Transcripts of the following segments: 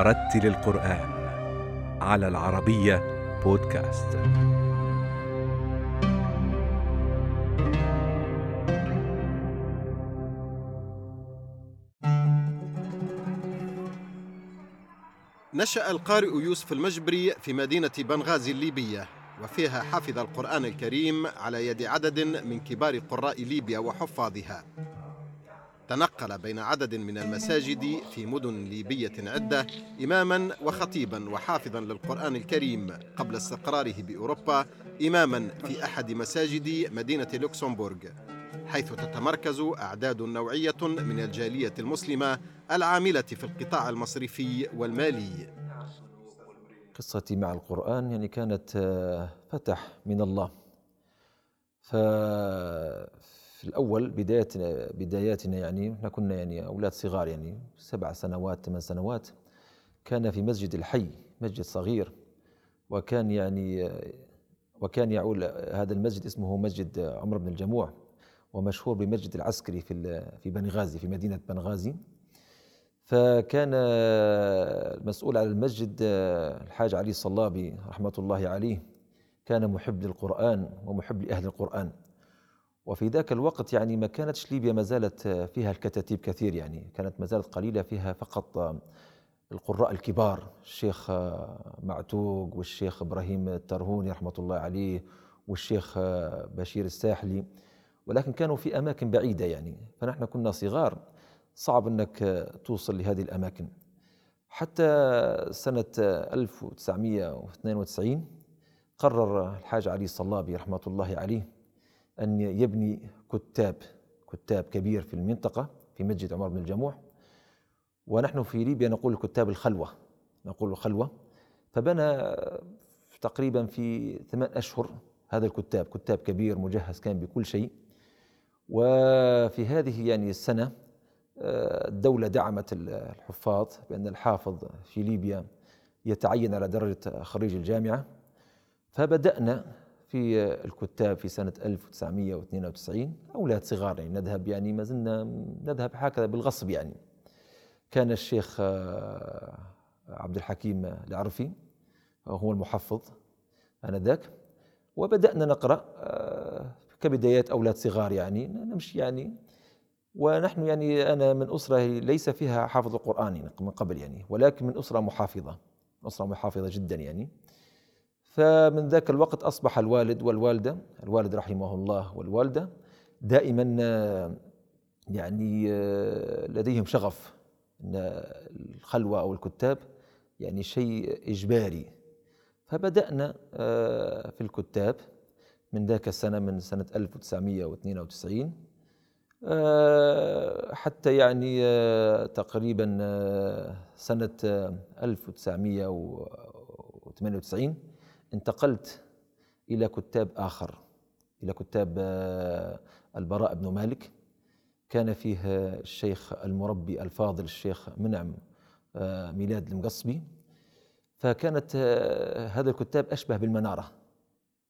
ورتل القرآن على العربية بودكاست. نشأ القارئ يوسف المجبري في مدينة بنغازي الليبية وفيها حفظ القرآن الكريم على يد عدد من كبار قراء ليبيا وحفاظها تنقل بين عدد من المساجد في مدن ليبية عدة إماما وخطيبا وحافظا للقرآن الكريم قبل استقراره بأوروبا إماما في أحد مساجد مدينة لوكسمبورغ حيث تتمركز أعداد نوعية من الجالية المسلمة العاملة في القطاع المصرفي والمالي. قصتي مع القرآن يعني كانت فتح من الله. ف في الأول بداية بداياتنا يعني إحنا كنا يعني أولاد صغار يعني سبع سنوات ثمان سنوات كان في مسجد الحي مسجد صغير وكان يعني وكان يعول هذا المسجد اسمه مسجد عمر بن الجموع ومشهور بمسجد العسكري في في بنغازي في مدينة بنغازي فكان المسؤول على المسجد الحاج علي الصلابي رحمة الله عليه كان محب للقرآن ومحب لأهل القرآن. وفي ذاك الوقت يعني ما كانتش ليبيا ما زالت فيها الكتاتيب كثير يعني كانت ما زالت قليلة فيها فقط القراء الكبار الشيخ معتوق والشيخ إبراهيم الترهوني رحمة الله عليه والشيخ بشير الساحلي ولكن كانوا في أماكن بعيدة يعني فنحن كنا صغار صعب أنك توصل لهذه الأماكن. حتى سنة 1992 قرر الحاج علي الصلابي رحمة الله عليه أن يبني كتاب كتاب كبير في المنطقة في مسجد عمر بن الجموح. ونحن في ليبيا نقول كتاب الخلوة. نقول الخلوة فبنى تقريبا في ثمان أشهر هذا الكتاب. كتاب كبير مجهز كان بكل شيء. وفي هذه يعني السنة الدولة دعمت الحفاظ بأن الحافظ في ليبيا يتعين على درجة خريج الجامعة. فبدأنا في الكتاب في سنة 1992 أولاد صغار يعني نذهب يعني ما زلنا نذهب هكذا بالغصب يعني. كان الشيخ عبد الحكيم العرفي هو المحفظ آنذاك. وبدأنا نقرأ كبدايات أولاد صغار يعني نمشي يعني. ونحن يعني أنا من أسرة ليس فيها حافظ القرآن يعني من قبل يعني ولكن من أسرة محافظة أسرة محافظة جدا يعني. فمن ذاك الوقت أصبح الوالد والوالدة الوالد رحمه الله والوالدة دائما يعني لديهم شغف أن الخلوة أو الكتاب يعني شيء إجباري. فبدأنا في الكتاب من ذاك السنة من سنة 1992 حتى يعني تقريبا سنة 1998 انتقلت إلى كتاب آخر إلى كتاب البراء بن مالك. كان فيه الشيخ المربي الفاضل الشيخ منعم ميلاد المقصبي. فكانت هذا الكتاب أشبه بالمنارة.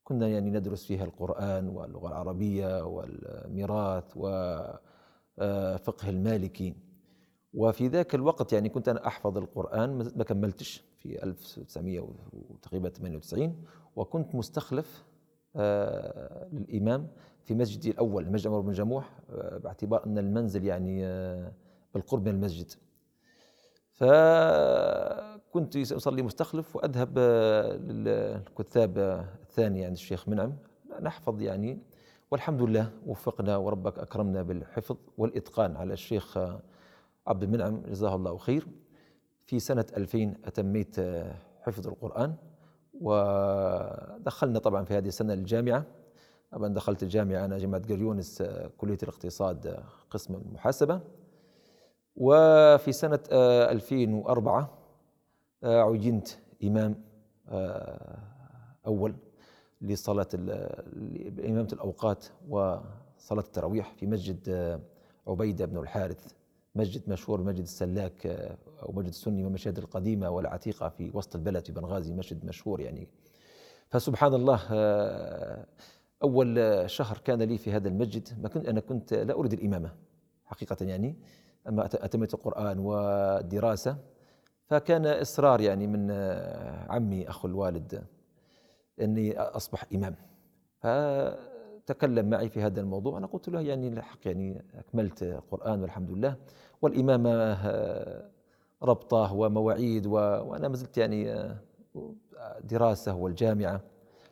كنا يعني ندرس فيها القرآن واللغة العربية والميراث وفقه المالكي وفي ذاك الوقت يعني كنت أنا أحفظ القرآن ما كملتش. في 1998 وكنت مستخلف للإمام في مسجدي الأول مسجد عمر بن جموح باعتبار أن المنزل يعني بالقرب من المسجد. فكنت أصلي مستخلف وأذهب للكتاب الثاني عند الشيخ منعم. نحفظ يعني والحمد لله وفقنا وربك أكرمنا بالحفظ والإتقان على الشيخ عبد المنعم. جزاه الله خير. في سنة 2000 أتميت حفظ القرآن ودخلنا طبعا في هذه السنة الجامعة. طبعا دخلت الجامعة أنا جامعة قريونس كلية الاقتصاد قسم المحاسبة. وفي سنة 2004 عينت إمام أول لصلاة إمامة الأوقات وصلاة التراويح في مسجد عبيدة بن الحارث. مسجد مشهور مسجد السلاك أو مسجد السني من المشاهد القديمة والعتيقة في وسط البلد في بنغازي مسجد مشهور يعني. فسبحان الله أول شهر كان لي في هذا المسجد ما كنت أنا كنت لا أريد الإمامة حقيقة يعني أما أتميت القرآن والدراسة فكان إصرار يعني من آه، عمي أخو الوالد أني أصبح إمام. فتكلم معي في هذا الموضوع. أنا قلت له يعني الحق يعني أكملت قرآن والحمد لله والإمامة ربطة ومواعيد. وأنا ما زلت يعني آه، دراسة والجامعة.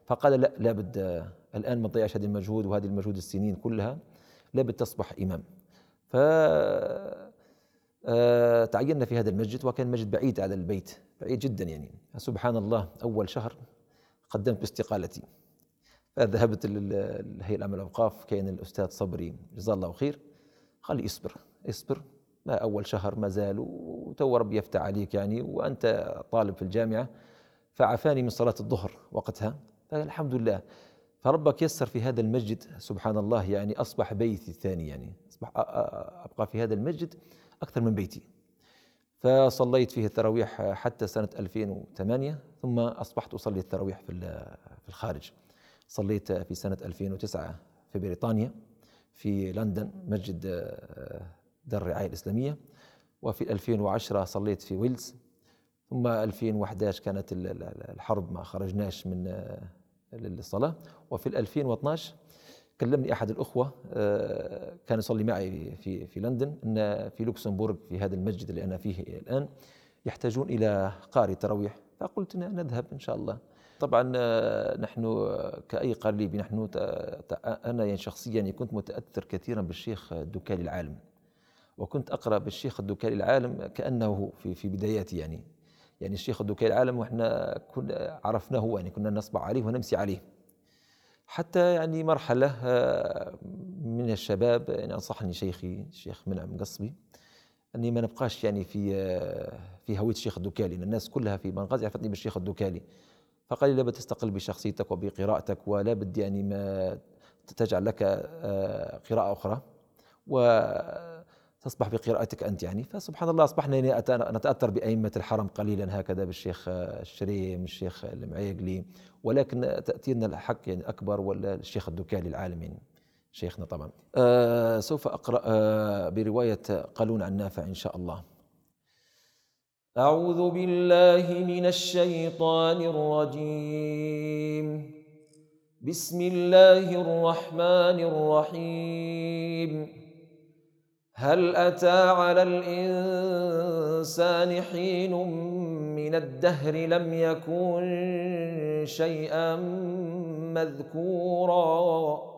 فقال لا لابد الآن ما تضيعش هذا المجهود وهذه المجهود السنين كلها لابد تصبح إمام. ف آه، تعيننا في هذا المسجد وكان مسجد بعيد على البيت بعيد جدا يعني. سبحان الله أول شهر قدمت باستقالتي. فذهبت للهيئة العامة للأوقاف كان الأستاذ صبري. جزاه الله خير. قال لي اصبر اصبر. ما أول شهر ما زال وتو ربي يفتح عليك يعني وأنت طالب في الجامعة فعفاني من صلاة الظهر وقتها. فالحمد لله. فربك يسر في هذا المسجد سبحان الله يعني أصبح بيتي الثاني يعني. أصبح أبقى في هذا المسجد أكثر من بيتي. فصليت فيه التراويح حتى سنة 2008 ثم أصبحت أصلي التراويح في الخارج. صليت في سنة 2009 في بريطانيا في لندن مسجد دار الرعاية الإسلامية وفي 2010 صليت في ويلز. ثم 2011 كانت الحرب ما خرجناش من للصلاة. وفي 2012 كلمني أحد الأخوة آه، كان يصلي معي في في لندن إن في لوكسمبورغ في هذا المسجد اللي أنا فيه الآن يحتاجون إلى قارئ تراويح. فقلت نذهب إن شاء الله. طبعا آه، نحن كأي قريب نحن أنا يعني شخصيا كنت متأثر كثيرا بالشيخ الدكالي العالم. وكنت أقرأ بالشيخ الدكالي العالم كأنه في في بداياتي يعني. يعني الشيخ الدكالي العالم وإحنا كنا عرفناه يعني كنا نصبع عليه ونمسي عليه. حتى يعني مرحلة آه، من الشباب يعني أنصحني شيخي الشيخ منعم قصبي أني ما نبقاش يعني في آه، في هوية الشيخ الدكالي الناس كلها في بنغازي عرفتني بالشيخ الدكالي. فقال لي لابد تستقل بشخصيتك وبقراءتك ولا بد يعني ما تجعل لك آه، قراءة أخرى و تصبح بقراءتك أنت يعني. فسبحان الله أصبحنا يعني نتأثر بأئمة الحرم قليلا هكذا بالشيخ الشريم الشيخ المعيقلي. ولكن تأتينا الحق يعني أكبر ولا الشيخ الدكالي العالم يعني شيخنا طبعا. آه سوف أقرأ آه برواية قالون عن نافع إن شاء الله. أعوذ بالله من الشيطان الرجيم. بسم الله الرحمن الرحيم. هل أتى على الإنسان حين من الدهر لم يكن شيئا مذكورا؟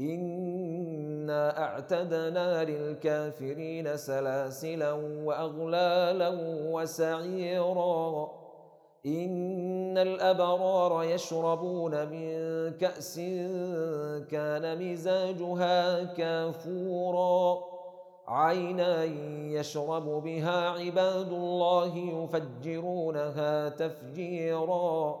إنا أعتدنا للكافرين سلاسلا وأغلالا وسعيرا إن الأبرار يشربون من كأس كان مزاجها كافوراً عينا يشرب بها عباد الله يفجرونها تفجيرا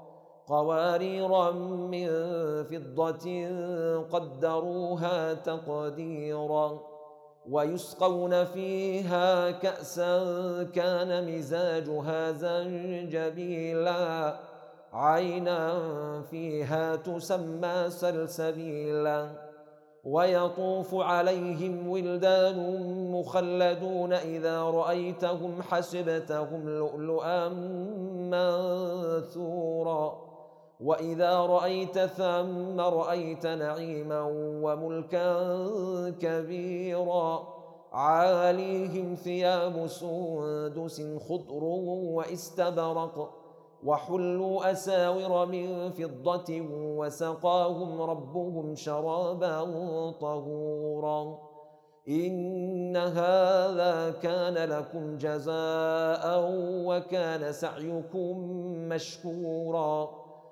قوارير من فضة قدروها تقديرا ويسقون فيها كأسا كان مزاجها زنجبيلا. عينا فيها تسمى سلسبيلا. ويطوف عليهم ولدان مخلدون إذا رأيتهم حسبتهم لؤلؤا منثورا. وإذا رأيت ثم رأيت نعيما وملكا كبيرا عاليهم ثياب سندس خضر واستبرق وحلوا أساور من فضة وسقاهم ربهم شرابا طهورا إن هذا كان لكم جزاء وكان سعيكم مشكورا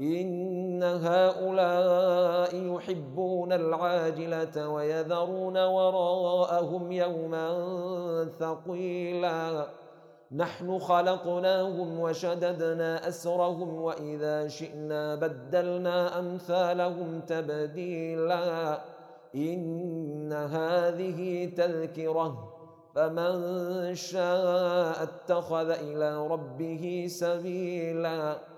إن هؤلاء يحبون العاجلة ويذرون وراءهم يوما ثقيلا. نحن خلقناهم وشددنا أسرهم وإذا شئنا بدلنا أمثالهم تبديلا. إن هذه تذكرة. فمن شاء اتخذ إلى ربه سبيلا.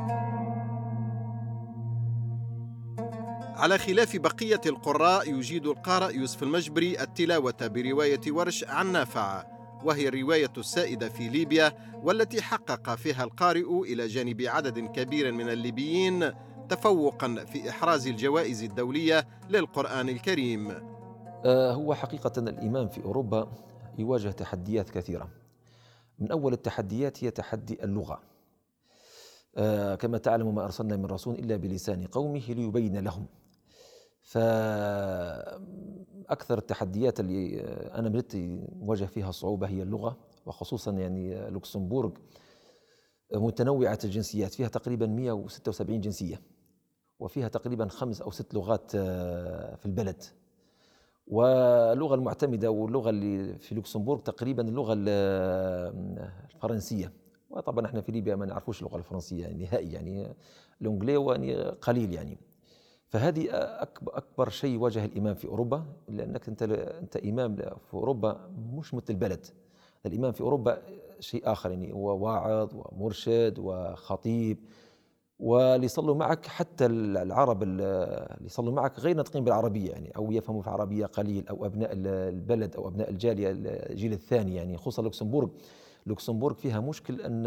على خلاف بقية القراء يجيد القارئ يوسف المجبري التلاوة برواية ورش عن نافع وهي الرواية السائدة في ليبيا والتي حقق فيها القارئ إلى جانب عدد كبير من الليبيين تفوقا في إحراز الجوائز الدولية للقرآن الكريم. آه، هو حقيقة الامام في أوروبا يواجه تحديات كثيرة. من أول التحديات هي تحدي اللغة. آه، كما تعلم ما أرسلنا من رسول إلا بلسان قومه ليبين لهم. فأكثر التحديات اللي أنا بدأت مواجه فيها صعوبة هي اللغة وخصوصا يعني لوكسمبورغ. متنوعة الجنسيات فيها تقريبا 176 جنسية وفيها تقريبا خمس أو ست لغات آه، في البلد. واللغة المعتمدة واللغة اللي في لوكسمبورغ تقريبا اللغة الفرنسية. وطبعا إحنا في ليبيا ما نعرفوش اللغة الفرنسية نهائي يعني الانجلي يعني قليل يعني. فهذه أكبر شيء واجه الإمام في أوروبا لأنك أنت أنت إمام في أوروبا مش مثل البلد. الإمام في أوروبا شيء آخر يعني هو واعظ ومرشد وخطيب واللي يصلوا معك حتى العرب اللي يصلوا معك غير ناطقين بالعربية يعني أو يفهموا في العربيه قليل أو أبناء البلد أو أبناء الجالية الجيل الثاني يعني خصوصا لوكسمبورغ. لوكسمبورغ فيها مشكل أن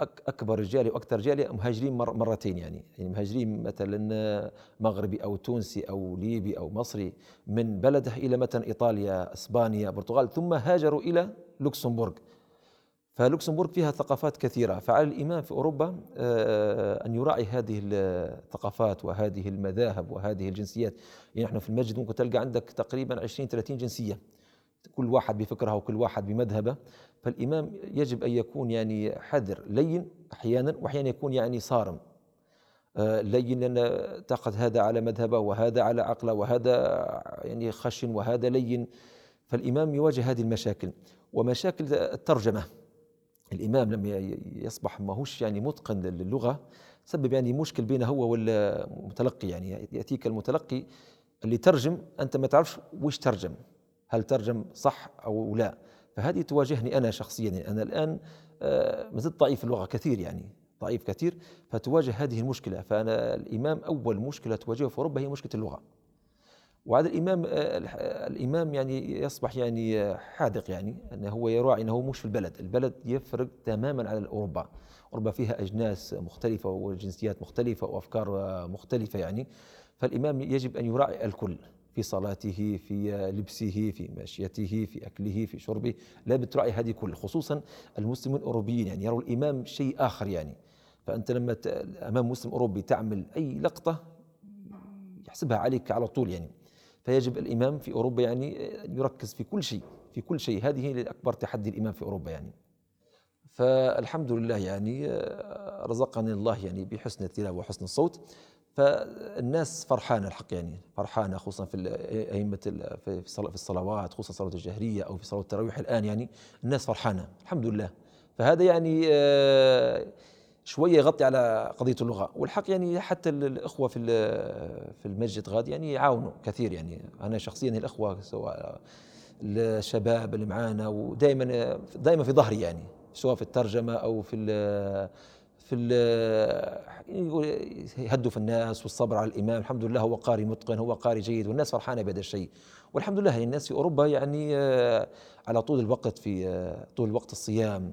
أكبر جالية وأكثر جالية مهاجرين مرتين يعني. يعني مهاجرين مثلا مغربي أو تونسي أو ليبي أو مصري من بلده إلى مثلا إيطاليا إسبانيا البرتغال ثم هاجروا إلى لوكسمبورغ. فلوكسمبورغ فيها ثقافات كثيرة. فعلى الإمام في أوروبا آه، أن يراعي هذه الثقافات وهذه المذاهب وهذه الجنسيات. يعني نحن في المسجد ممكن تلقى عندك تقريبا 20 30 جنسية. كل واحد بفكرها وكل واحد بمذهبه فالإمام يجب أن يكون يعني حذر لين أحيانا وأحيانا يكون يعني صارم. آه، لين لأن تأخذ هذا على مذهبه وهذا على عقله وهذا يعني خشن وهذا لين. فالإمام يواجه هذه المشاكل ومشاكل الترجمة. الإمام لما يصبح ماهوش يعني متقن للغة سبب يعني مشكل بينه هو والمتلقي يعني يأتيك المتلقي اللي ترجم أنت ما تعرفش وش ترجم. هل ترجم صح أو لا؟ فهذه تواجهني أنا شخصيا. يعني أنا الآن آه، ما زلت ضعيف اللغة كثير يعني ضعيف كثير فتواجه هذه المشكلة. فأنا الإمام أول مشكلة تواجهه في أوروبا هي مشكلة اللغة. وهذا الإمام آه، الإمام يعني يصبح يعني حاذق يعني إنه هو يراعي إنه مش في البلد، البلد يفرق تماما على أوروبا، أوروبا فيها أجناس مختلفة وجنسيات مختلفة وأفكار مختلفة يعني. فالإمام يجب أن يراعي الكل. في صلاته في لبسه في مشيته في أكله في شربه. لا تراعي هذه كل خصوصا المسلمون الأوروبيين يعني يروا الإمام شيء آخر يعني. فأنت لما أمام مسلم أوروبي تعمل أي لقطة يحسبها عليك على طول يعني. فيجب الإمام في أوروبا يعني يركز في كل شيء في كل شيء. هذه هي اكبر تحدي الإمام في أوروبا يعني. فالحمد لله يعني رزقني الله يعني بحسن التلاوة وحسن الصوت. فالناس فرحانة الحق يعني فرحانة خصوصا في أئمة في الصلوات خصوصا صلاة الجهرية أو في صلاة التراويح. الآن يعني الناس فرحانة الحمد لله. فهذا يعني آه، شوية يغطي على قضية اللغة. والحق يعني حتى الإخوة في في المسجد غاد يعني يعاونوا كثير. يعني أنا شخصيا الإخوة سواء الشباب اللي معانا ودائما دائما في ظهري يعني سواء في الترجمة أو في في يهدوا في الناس والصبر على الإمام. الحمد لله هو قاري متقن هو قاري جيد والناس فرحانة بهذا الشيء. والحمد لله يعني الناس في أوروبا يعني آه، على طول الوقت في آه، طول وقت الصيام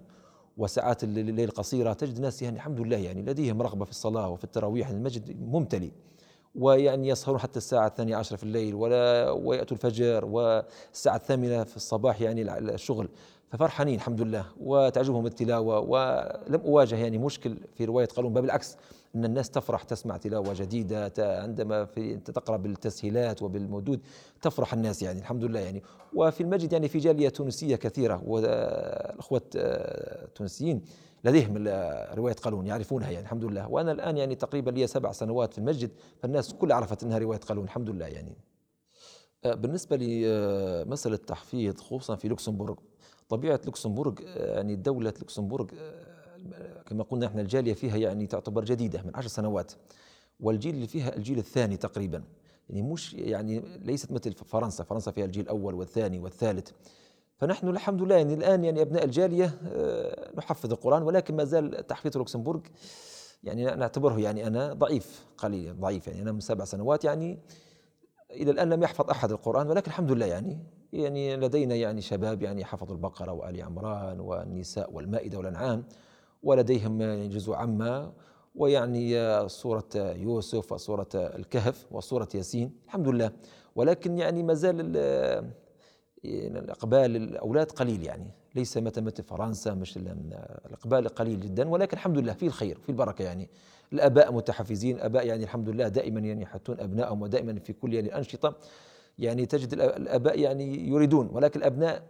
وساعات الليل القصيره تجد ناس يعني الحمد لله يعني لديهم رغبة في الصلاة وفي التراويح. المسجد ممتلئ. ويعني يسهرون حتى الساعة الثانية عشرة في الليل ولا ويأتوا الفجر والساعة الثامنة في الصباح يعني الشغل. ففرحانين الحمد لله. وتعجبهم التلاوة ولم أواجه يعني مشكل في رواية قالون بل بالعكس أن الناس تفرح تسمع تلاوة جديدة عندما في تقرأ بالتسهيلات وبالمودود تفرح الناس يعني الحمد لله يعني. وفي المسجد يعني في جالية تونسية كثيرة والأخوة التونسيين لديهم رواية قالون يعرفونها يعني الحمد لله. وأنا الآن يعني تقريبا لي سبع سنوات في المسجد فالناس كلها عرفت أنها رواية قالون الحمد لله يعني. بالنسبة لمسألة التحفيظ خصوصا في لوكسمبورغ طبيعة لوكسمبورغ يعني دولة لوكسمبورغ كما قلنا إحنا الجالية فيها يعني تعتبر جديدة من عشر سنوات. والجيل اللي فيها الجيل الثاني تقريبا. يعني مش يعني ليست مثل فرنسا فرنسا فيها الجيل الأول والثاني والثالث. فنحن الحمد لله يعني الآن يعني أبناء الجالية آه، نحفظ القرآن ولكن ما زال تحفيظ لوكسمبورغ يعني نعتبره يعني أنا ضعيف قليل ضعيف يعني أنا من سبع سنوات يعني إلى الآن لم يحفظ أحد القرآن ولكن الحمد لله يعني يعني لدينا يعني شباب يعني حفظوا البقرة وآل عمران والنساء والمائدة والأنعام ولديهم يعني جزء عامة ويعني سورة يوسف وسورة الكهف وسورة ياسين الحمد لله. ولكن يعني ما زال الإقبال الأولاد قليل يعني. ليس مثل مثل فرنسا مش الإقبال قليل جدا. ولكن الحمد لله في الخير في البركة يعني. الآباء متحفزين آباء يعني الحمد لله دائما يعني يحثون أبنائهم ودائما في كل يعني الأنشطة يعني تجد الآباء يعني يريدون ولكن الأبناء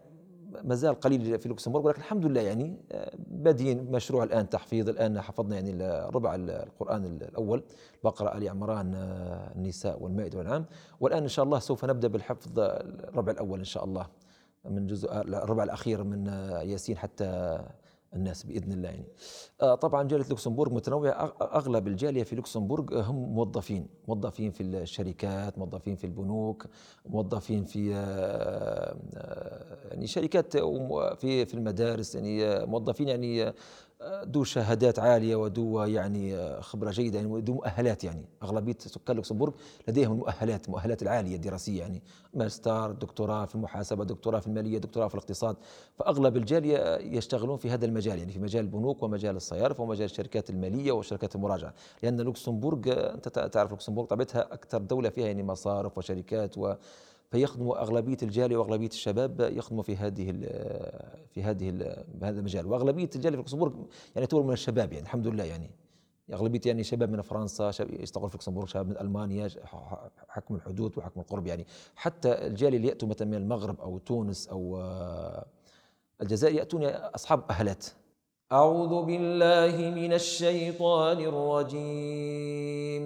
ما زال قليل في لوكسمبورغ ولكن الحمد لله يعني آه، بادين مشروع الآن تحفيظ الآن حفظنا يعني ربع القرآن الأول بقرة آل عمران آه، النساء والمائدة والانعام والآن إن شاء الله سوف نبدأ بالحفظ الربع الأول إن شاء الله من جزء الربع الأخير من آه، ياسين حتى الناس بإذن الله يعني. آه، طبعا جالية لوكسمبورغ متنوعة أغلب الجالية في لوكسمبورغ هم موظفين، موظفين في الشركات، موظفين في البنوك، موظفين في آه، آه، يعني شركات في في المدارس يعني موظفين يعني ذو شهادات عالية وذو يعني خبرة جيدة يعني ذو مؤهلات يعني. أغلبية سكان لوكسمبورغ لديهم المؤهلات المؤهلات العالية الدراسية يعني. ماستر دكتوراه في المحاسبة دكتوراه في المالية دكتوراه في الاقتصاد. فأغلب الجالية يشتغلون في هذا المجال يعني في مجال البنوك ومجال المصارف ومجال الشركات المالية وشركات المراجعة. لأن لوكسمبورغ أنت تعرف لوكسمبورغ طبيعتها أكثر دولة فيها يعني مصارف وشركات و فيخدموا أغلبية الجالية وأغلبية الشباب يخدموا في هذه في هذه هذا المجال. وأغلبية الجالية في لوكسمبورغ يعني تعتبر من الشباب يعني الحمد لله يعني. أغلبية يعني شباب من فرنسا شباب يشتغلوا في لوكسمبورغ شباب من ألمانيا حكم الحدود وحكم القرب يعني. حتى الجالية اللي يأتوا مثلا من المغرب أو تونس أو الجزائر يأتون أصحاب مؤهلات. أعوذ بالله من الشيطان الرجيم.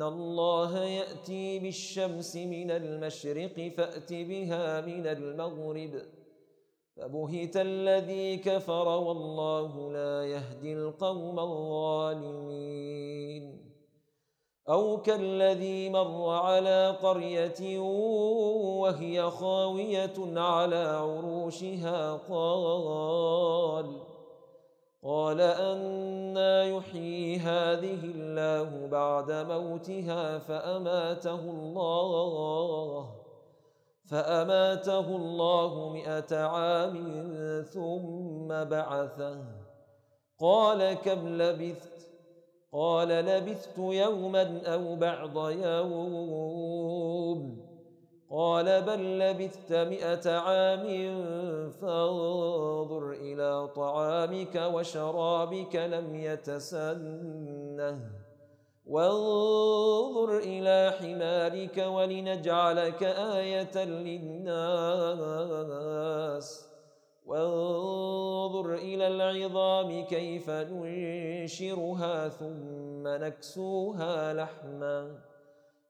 إن الله يأتي بالشمس من المشرق فأت بها من المغرب فبهت الذي كفر والله لا يهدي القوم الظالمين أو كالذي مر على قرية وهي خاوية على عروشها قال قال أنا يحيي هذه الله بعد موتها فأماته الله فأماته الله مئة عام ثم بعثه قال كم لبثت؟ قال لبثت يوما أو بعض يوم قال بل لبثت مئة عام فانظر إلى طعامك وشرابك لم يتسنه. وانظر إلى حمارك ولنجعلك آية للناس. وانظر إلى العظام كيف ننشرها ثم نكسوها لحماً.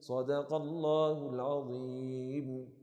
صدق الله العظيم.